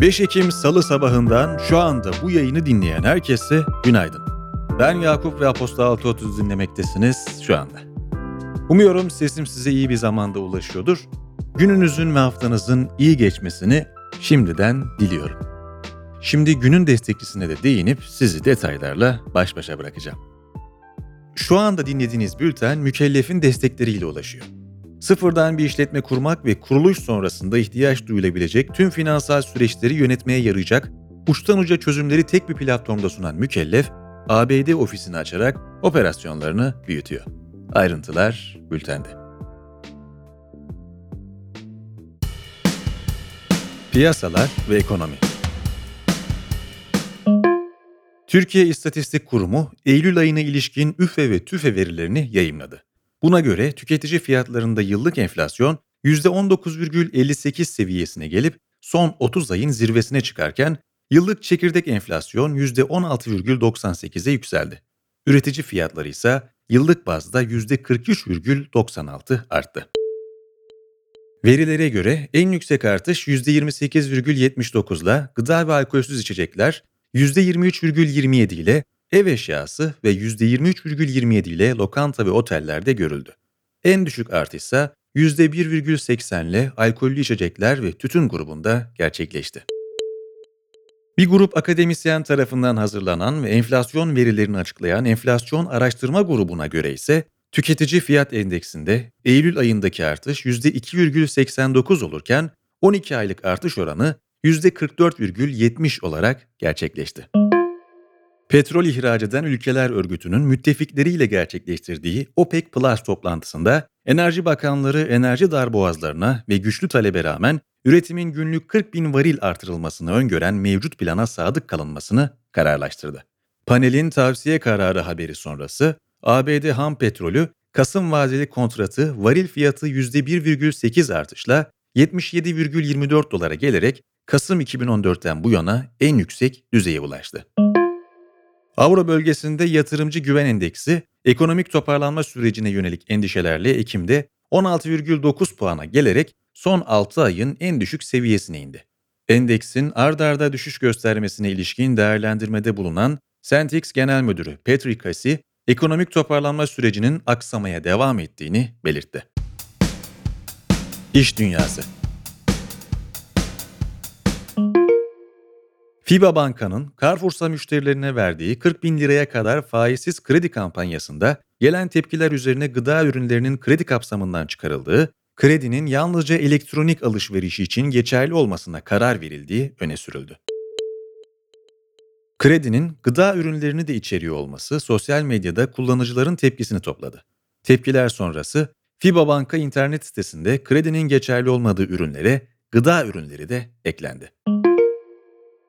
5 Ekim Salı sabahından şu anda bu yayını dinleyen herkese günaydın. Ben Yakup ve Apostol 630 dinlemektesiniz şu anda. Umuyorum sesim size iyi bir zamanda ulaşıyordur. Gününüzün ve haftanızın iyi geçmesini şimdiden diliyorum. Şimdi günün destekçisine de değinip sizi detaylarla baş başa bırakacağım. Şu anda dinlediğiniz bülten mükellefin destekleriyle ulaşıyor. Sıfırdan bir işletme kurmak ve kuruluş sonrasında ihtiyaç duyulabilecek tüm finansal süreçleri yönetmeye yarayacak uçtan uca çözümleri tek bir platformda sunan mükellef, ABD ofisini açarak operasyonlarını büyütüyor. Ayrıntılar bültende. Piyasalar ve ekonomi Türkiye İstatistik Kurumu Eylül ayına ilişkin üfe ve tüfe verilerini yayımladı. Buna göre tüketici fiyatlarında yıllık enflasyon %19,58 seviyesine gelip son 30 ayın zirvesine çıkarken yıllık çekirdek enflasyon %16,98'e yükseldi. Üretici fiyatları ise yıllık bazda %43,96 arttı. Verilere göre en yüksek artış %28,79 ile gıda ve alkolsüz içecekler, %23,27 ile ev eşyası ve %23,27 ile lokanta ve otellerde görüldü. En düşük artış ise %1,80 ile alkollü içecekler ve tütün grubunda gerçekleşti. Bir grup akademisyen tarafından hazırlanan ve enflasyon verilerini açıklayan enflasyon araştırma grubuna göre ise tüketici fiyat endeksinde Eylül ayındaki artış %2,89 olurken 12 aylık artış oranı %44,70 olarak gerçekleşti. Petrol ihraç eden ülkeler örgütünün müttefikleriyle gerçekleştirdiği OPEC Plus toplantısında Enerji Bakanları enerji darboğazlarına ve güçlü talebe rağmen üretimin günlük 40 bin varil artırılmasını öngören mevcut plana sadık kalınmasını kararlaştırdı. Panelin tavsiye kararı haberi sonrası ABD ham petrolü Kasım vadeli kontratı varil fiyatı %1,8 artışla 77,24 dolara gelerek Kasım 2014'ten bu yana en yüksek düzeye ulaştı. Avro bölgesinde yatırımcı güven endeksi ekonomik toparlanma sürecine yönelik endişelerle Ekim'de 16,9 puana gelerek son 6 ayın en düşük seviyesine indi. Endeksin ard arda düşüş göstermesine ilişkin değerlendirmede bulunan Sentix Genel Müdürü Patrick Casey, ekonomik toparlanma sürecinin aksamaya devam ettiğini belirtti. İş Dünyası FIBA Banka'nın Carrefour'sa müşterilerine verdiği 40 bin liraya kadar faizsiz kredi kampanyasında gelen tepkiler üzerine gıda ürünlerinin kredi kapsamından çıkarıldığı, kredinin yalnızca elektronik alışverişi için geçerli olmasına karar verildiği öne sürüldü. Kredinin gıda ürünlerini de içeriyor olması sosyal medyada kullanıcıların tepkisini topladı. Tepkiler sonrası FIBA Banka internet sitesinde kredinin geçerli olmadığı ürünlere gıda ürünleri de eklendi.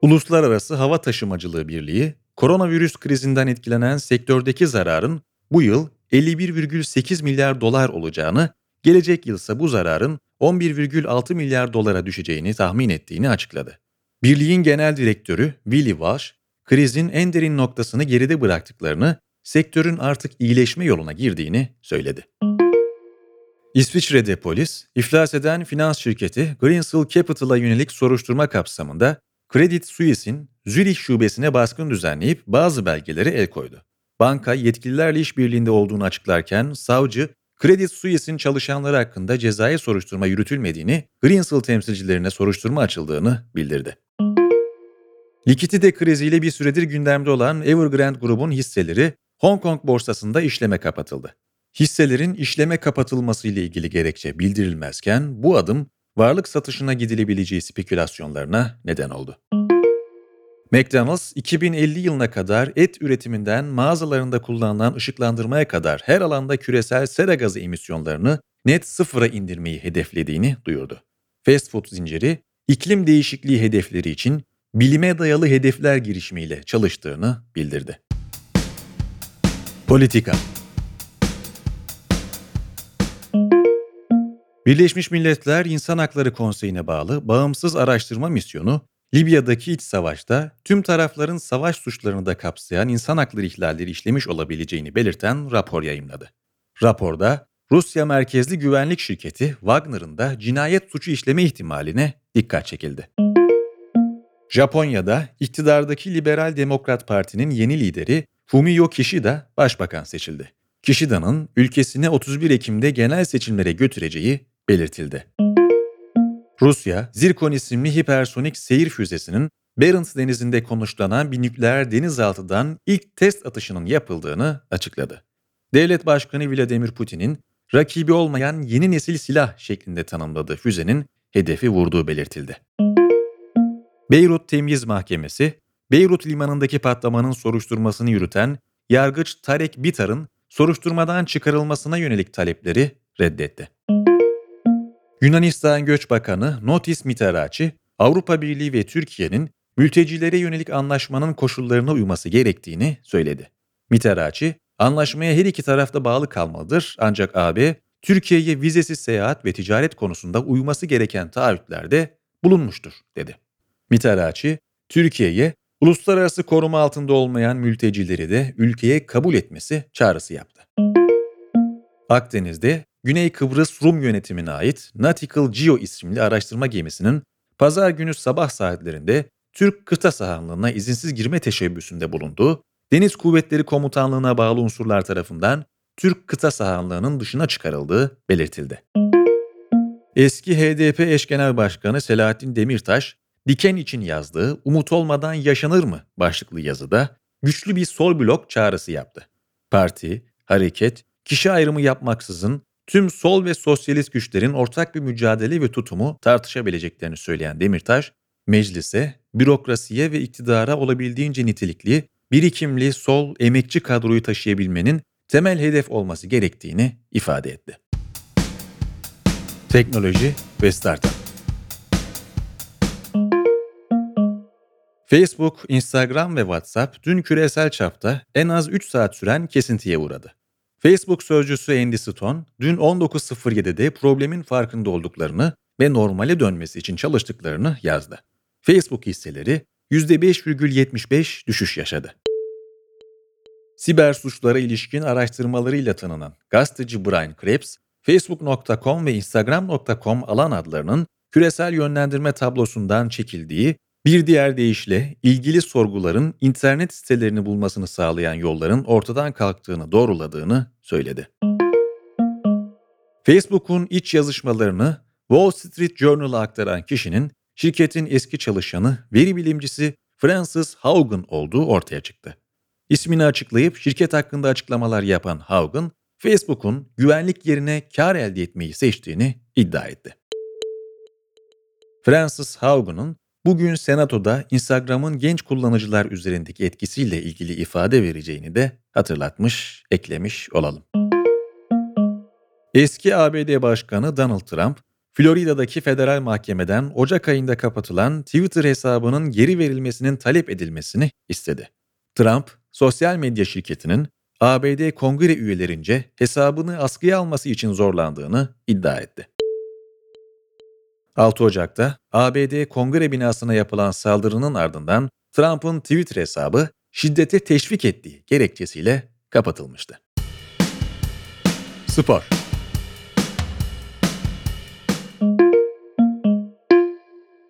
Uluslararası Hava Taşımacılığı Birliği, koronavirüs krizinden etkilenen sektördeki zararın bu yıl 51,8 milyar dolar olacağını, gelecek yıl ise bu zararın 11,6 milyar dolara düşeceğini tahmin ettiğini açıkladı. Birliğin genel direktörü Willy Walsh, krizin en derin noktasını geride bıraktıklarını, sektörün artık iyileşme yoluna girdiğini söyledi. İsviçre'de polis, iflas eden finans şirketi Greensill Capital'a yönelik soruşturma kapsamında Credit Suisse'in Zürich şubesine baskın düzenleyip bazı belgelere el koydu. Banka yetkililerle işbirliğinde olduğunu açıklarken savcı Credit Suisse'in çalışanları hakkında cezai soruşturma yürütülmediğini, Greensill temsilcilerine soruşturma açıldığını bildirdi. Likidite kriziyle bir süredir gündemde olan Evergrande grubun hisseleri Hong Kong borsasında işleme kapatıldı. Hisselerin işleme kapatılması ile ilgili gerekçe bildirilmezken bu adım varlık satışına gidilebileceği spekülasyonlarına neden oldu. McDonald's 2050 yılına kadar et üretiminden mağazalarında kullanılan ışıklandırmaya kadar her alanda küresel sera gazı emisyonlarını net sıfıra indirmeyi hedeflediğini duyurdu. Fast food zinciri iklim değişikliği hedefleri için bilime dayalı hedefler girişimiyle çalıştığını bildirdi. Politika Birleşmiş Milletler İnsan Hakları Konseyi'ne bağlı bağımsız araştırma misyonu, Libya'daki iç savaşta tüm tarafların savaş suçlarını da kapsayan insan hakları ihlalleri işlemiş olabileceğini belirten rapor yayımladı. Raporda Rusya merkezli güvenlik şirketi Wagner'ın da cinayet suçu işleme ihtimaline dikkat çekildi. Japonya'da iktidardaki Liberal Demokrat Parti'nin yeni lideri Fumio Kishida başbakan seçildi. Kishida'nın ülkesini 31 Ekim'de genel seçimlere götüreceği belirtildi. Rusya, Zirkon isimli hipersonik seyir füzesinin Barents Denizi'nde konuşlanan bir nükleer denizaltıdan ilk test atışının yapıldığını açıkladı. Devlet Başkanı Vladimir Putin'in rakibi olmayan yeni nesil silah şeklinde tanımladığı füzenin hedefi vurduğu belirtildi. Beyrut Temyiz Mahkemesi, Beyrut limanındaki patlamanın soruşturmasını yürüten yargıç Tarek Bitar'ın soruşturmadan çıkarılmasına yönelik talepleri reddetti. Yunanistan Göç Bakanı Notis Mitarachi, Avrupa Birliği ve Türkiye'nin mültecilere yönelik anlaşmanın koşullarına uyması gerektiğini söyledi. Mitarachi, anlaşmaya her iki tarafta bağlı kalmalıdır ancak AB, Türkiye'ye vizesiz seyahat ve ticaret konusunda uyması gereken taahhütlerde bulunmuştur, dedi. Mitarachi, Türkiye'ye uluslararası koruma altında olmayan mültecileri de ülkeye kabul etmesi çağrısı yaptı. Akdeniz'de Güney Kıbrıs Rum yönetimine ait Nautical Geo isimli araştırma gemisinin pazar günü sabah saatlerinde Türk kıta sahanlığına izinsiz girme teşebbüsünde bulunduğu, Deniz Kuvvetleri Komutanlığı'na bağlı unsurlar tarafından Türk kıta sahanlığının dışına çıkarıldığı belirtildi. Eski HDP eş genel başkanı Selahattin Demirtaş, Diken için yazdığı Umut olmadan yaşanır mı başlıklı yazıda güçlü bir sol blok çağrısı yaptı. Parti, hareket, kişi ayrımı yapmaksızın tüm sol ve sosyalist güçlerin ortak bir mücadele ve tutumu tartışabileceklerini söyleyen Demirtaş, meclise, bürokrasiye ve iktidara olabildiğince nitelikli, birikimli sol emekçi kadroyu taşıyabilmenin temel hedef olması gerektiğini ifade etti. Teknoloji ve Startup Facebook, Instagram ve WhatsApp dün küresel çapta en az 3 saat süren kesintiye uğradı. Facebook sözcüsü Andy Stone, dün 19.07'de problemin farkında olduklarını ve normale dönmesi için çalıştıklarını yazdı. Facebook hisseleri %5,75 düşüş yaşadı. Siber suçlara ilişkin araştırmalarıyla tanınan gazeteci Brian Krebs, Facebook.com ve Instagram.com alan adlarının küresel yönlendirme tablosundan çekildiği bir diğer deyişle ilgili sorguların internet sitelerini bulmasını sağlayan yolların ortadan kalktığını doğruladığını söyledi. Facebook'un iç yazışmalarını Wall Street Journal'a aktaran kişinin şirketin eski çalışanı, veri bilimcisi Francis Haugen olduğu ortaya çıktı. İsmini açıklayıp şirket hakkında açıklamalar yapan Haugen, Facebook'un güvenlik yerine kar elde etmeyi seçtiğini iddia etti. Francis Haugen'ın bugün Senato'da Instagram'ın genç kullanıcılar üzerindeki etkisiyle ilgili ifade vereceğini de hatırlatmış, eklemiş olalım. Eski ABD Başkanı Donald Trump, Florida'daki federal mahkemeden Ocak ayında kapatılan Twitter hesabının geri verilmesinin talep edilmesini istedi. Trump, sosyal medya şirketinin ABD kongre üyelerince hesabını askıya alması için zorlandığını iddia etti. 6 Ocak'ta ABD kongre binasına yapılan saldırının ardından Trump'ın Twitter hesabı şiddete teşvik ettiği gerekçesiyle kapatılmıştı. Spor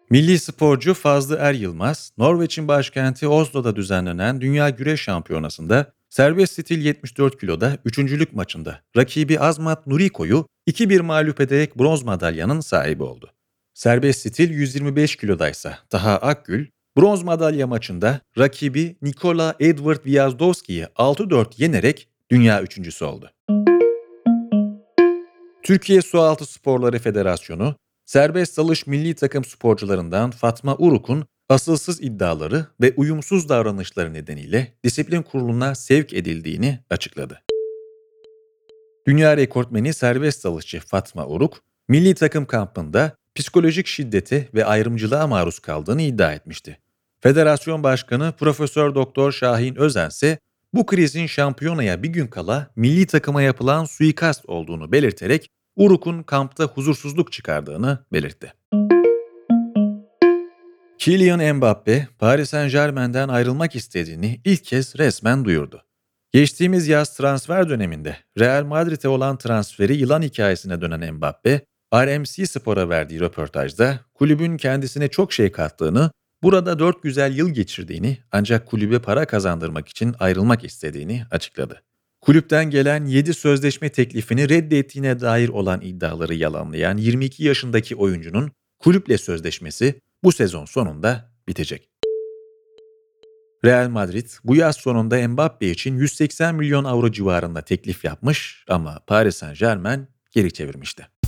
Milli sporcu Fazlı Er Yılmaz, Norveç'in başkenti Oslo'da düzenlenen Dünya Güreş Şampiyonası'nda serbest stil 74 kiloda üçüncülük maçında rakibi Azmat Nuriko'yu 2-1 mağlup ederek bronz madalyanın sahibi oldu. Serbest stil 125 kilodaysa Taha Akgül, bronz madalya maçında rakibi Nikola Edward Vyazdowski'yi 6-4 yenerek dünya üçüncüsü oldu. Türkiye Sualtı Sporları Federasyonu, serbest dalış milli takım sporcularından Fatma Uruk'un asılsız iddiaları ve uyumsuz davranışları nedeniyle disiplin kuruluna sevk edildiğini açıkladı. Dünya rekortmeni serbest dalışçı Fatma Uruk, milli takım kampında psikolojik şiddete ve ayrımcılığa maruz kaldığını iddia etmişti. Federasyon Başkanı Profesör Doktor Şahin Özen ise bu krizin şampiyonaya bir gün kala milli takıma yapılan suikast olduğunu belirterek Uruk'un kampta huzursuzluk çıkardığını belirtti. Kylian Mbappe, Paris Saint Germain'den ayrılmak istediğini ilk kez resmen duyurdu. Geçtiğimiz yaz transfer döneminde Real Madrid'e olan transferi yılan hikayesine dönen Mbappe, RMC Spor'a verdiği röportajda kulübün kendisine çok şey kattığını, Burada 4 güzel yıl geçirdiğini ancak kulübe para kazandırmak için ayrılmak istediğini açıkladı. Kulüpten gelen 7 sözleşme teklifini reddettiğine dair olan iddiaları yalanlayan 22 yaşındaki oyuncunun kulüple sözleşmesi bu sezon sonunda bitecek. Real Madrid bu yaz sonunda Mbappe için 180 milyon avro civarında teklif yapmış ama Paris Saint Germain geri çevirmişti.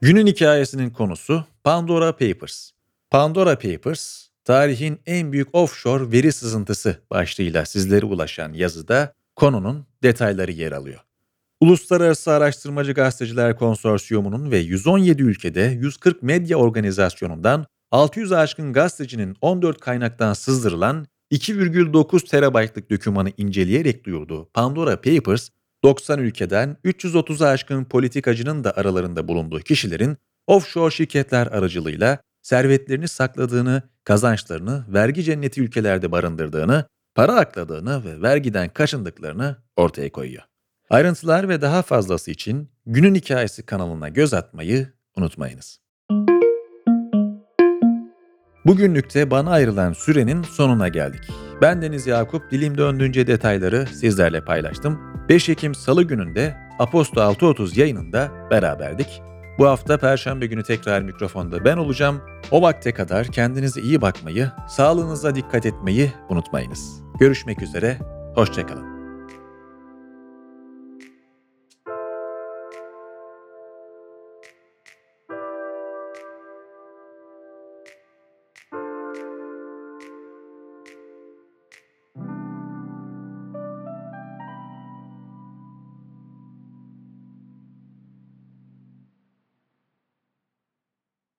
Günün hikayesinin konusu Pandora Papers. Pandora Papers, tarihin en büyük offshore veri sızıntısı başlığıyla sizlere ulaşan yazıda konunun detayları yer alıyor. Uluslararası Araştırmacı Gazeteciler Konsorsiyumu'nun ve 117 ülkede 140 medya organizasyonundan 600 aşkın gazetecinin 14 kaynaktan sızdırılan 2,9 terabaytlık dokümanı inceleyerek duyurduğu Pandora Papers, 90 ülkeden 330'a aşkın politikacının da aralarında bulunduğu kişilerin offshore şirketler aracılığıyla servetlerini sakladığını, kazançlarını vergi cenneti ülkelerde barındırdığını, para akladığını ve vergiden kaçındıklarını ortaya koyuyor. Ayrıntılar ve daha fazlası için Günün Hikayesi kanalına göz atmayı unutmayınız. Bugünlükte bana ayrılan sürenin sonuna geldik. Ben Deniz Yakup, dilim döndüğünce detayları sizlerle paylaştım. 5 Ekim Salı gününde Aposto 6.30 yayınında beraberdik. Bu hafta Perşembe günü tekrar mikrofonda ben olacağım. O vakte kadar kendinize iyi bakmayı, sağlığınıza dikkat etmeyi unutmayınız. Görüşmek üzere, hoşçakalın.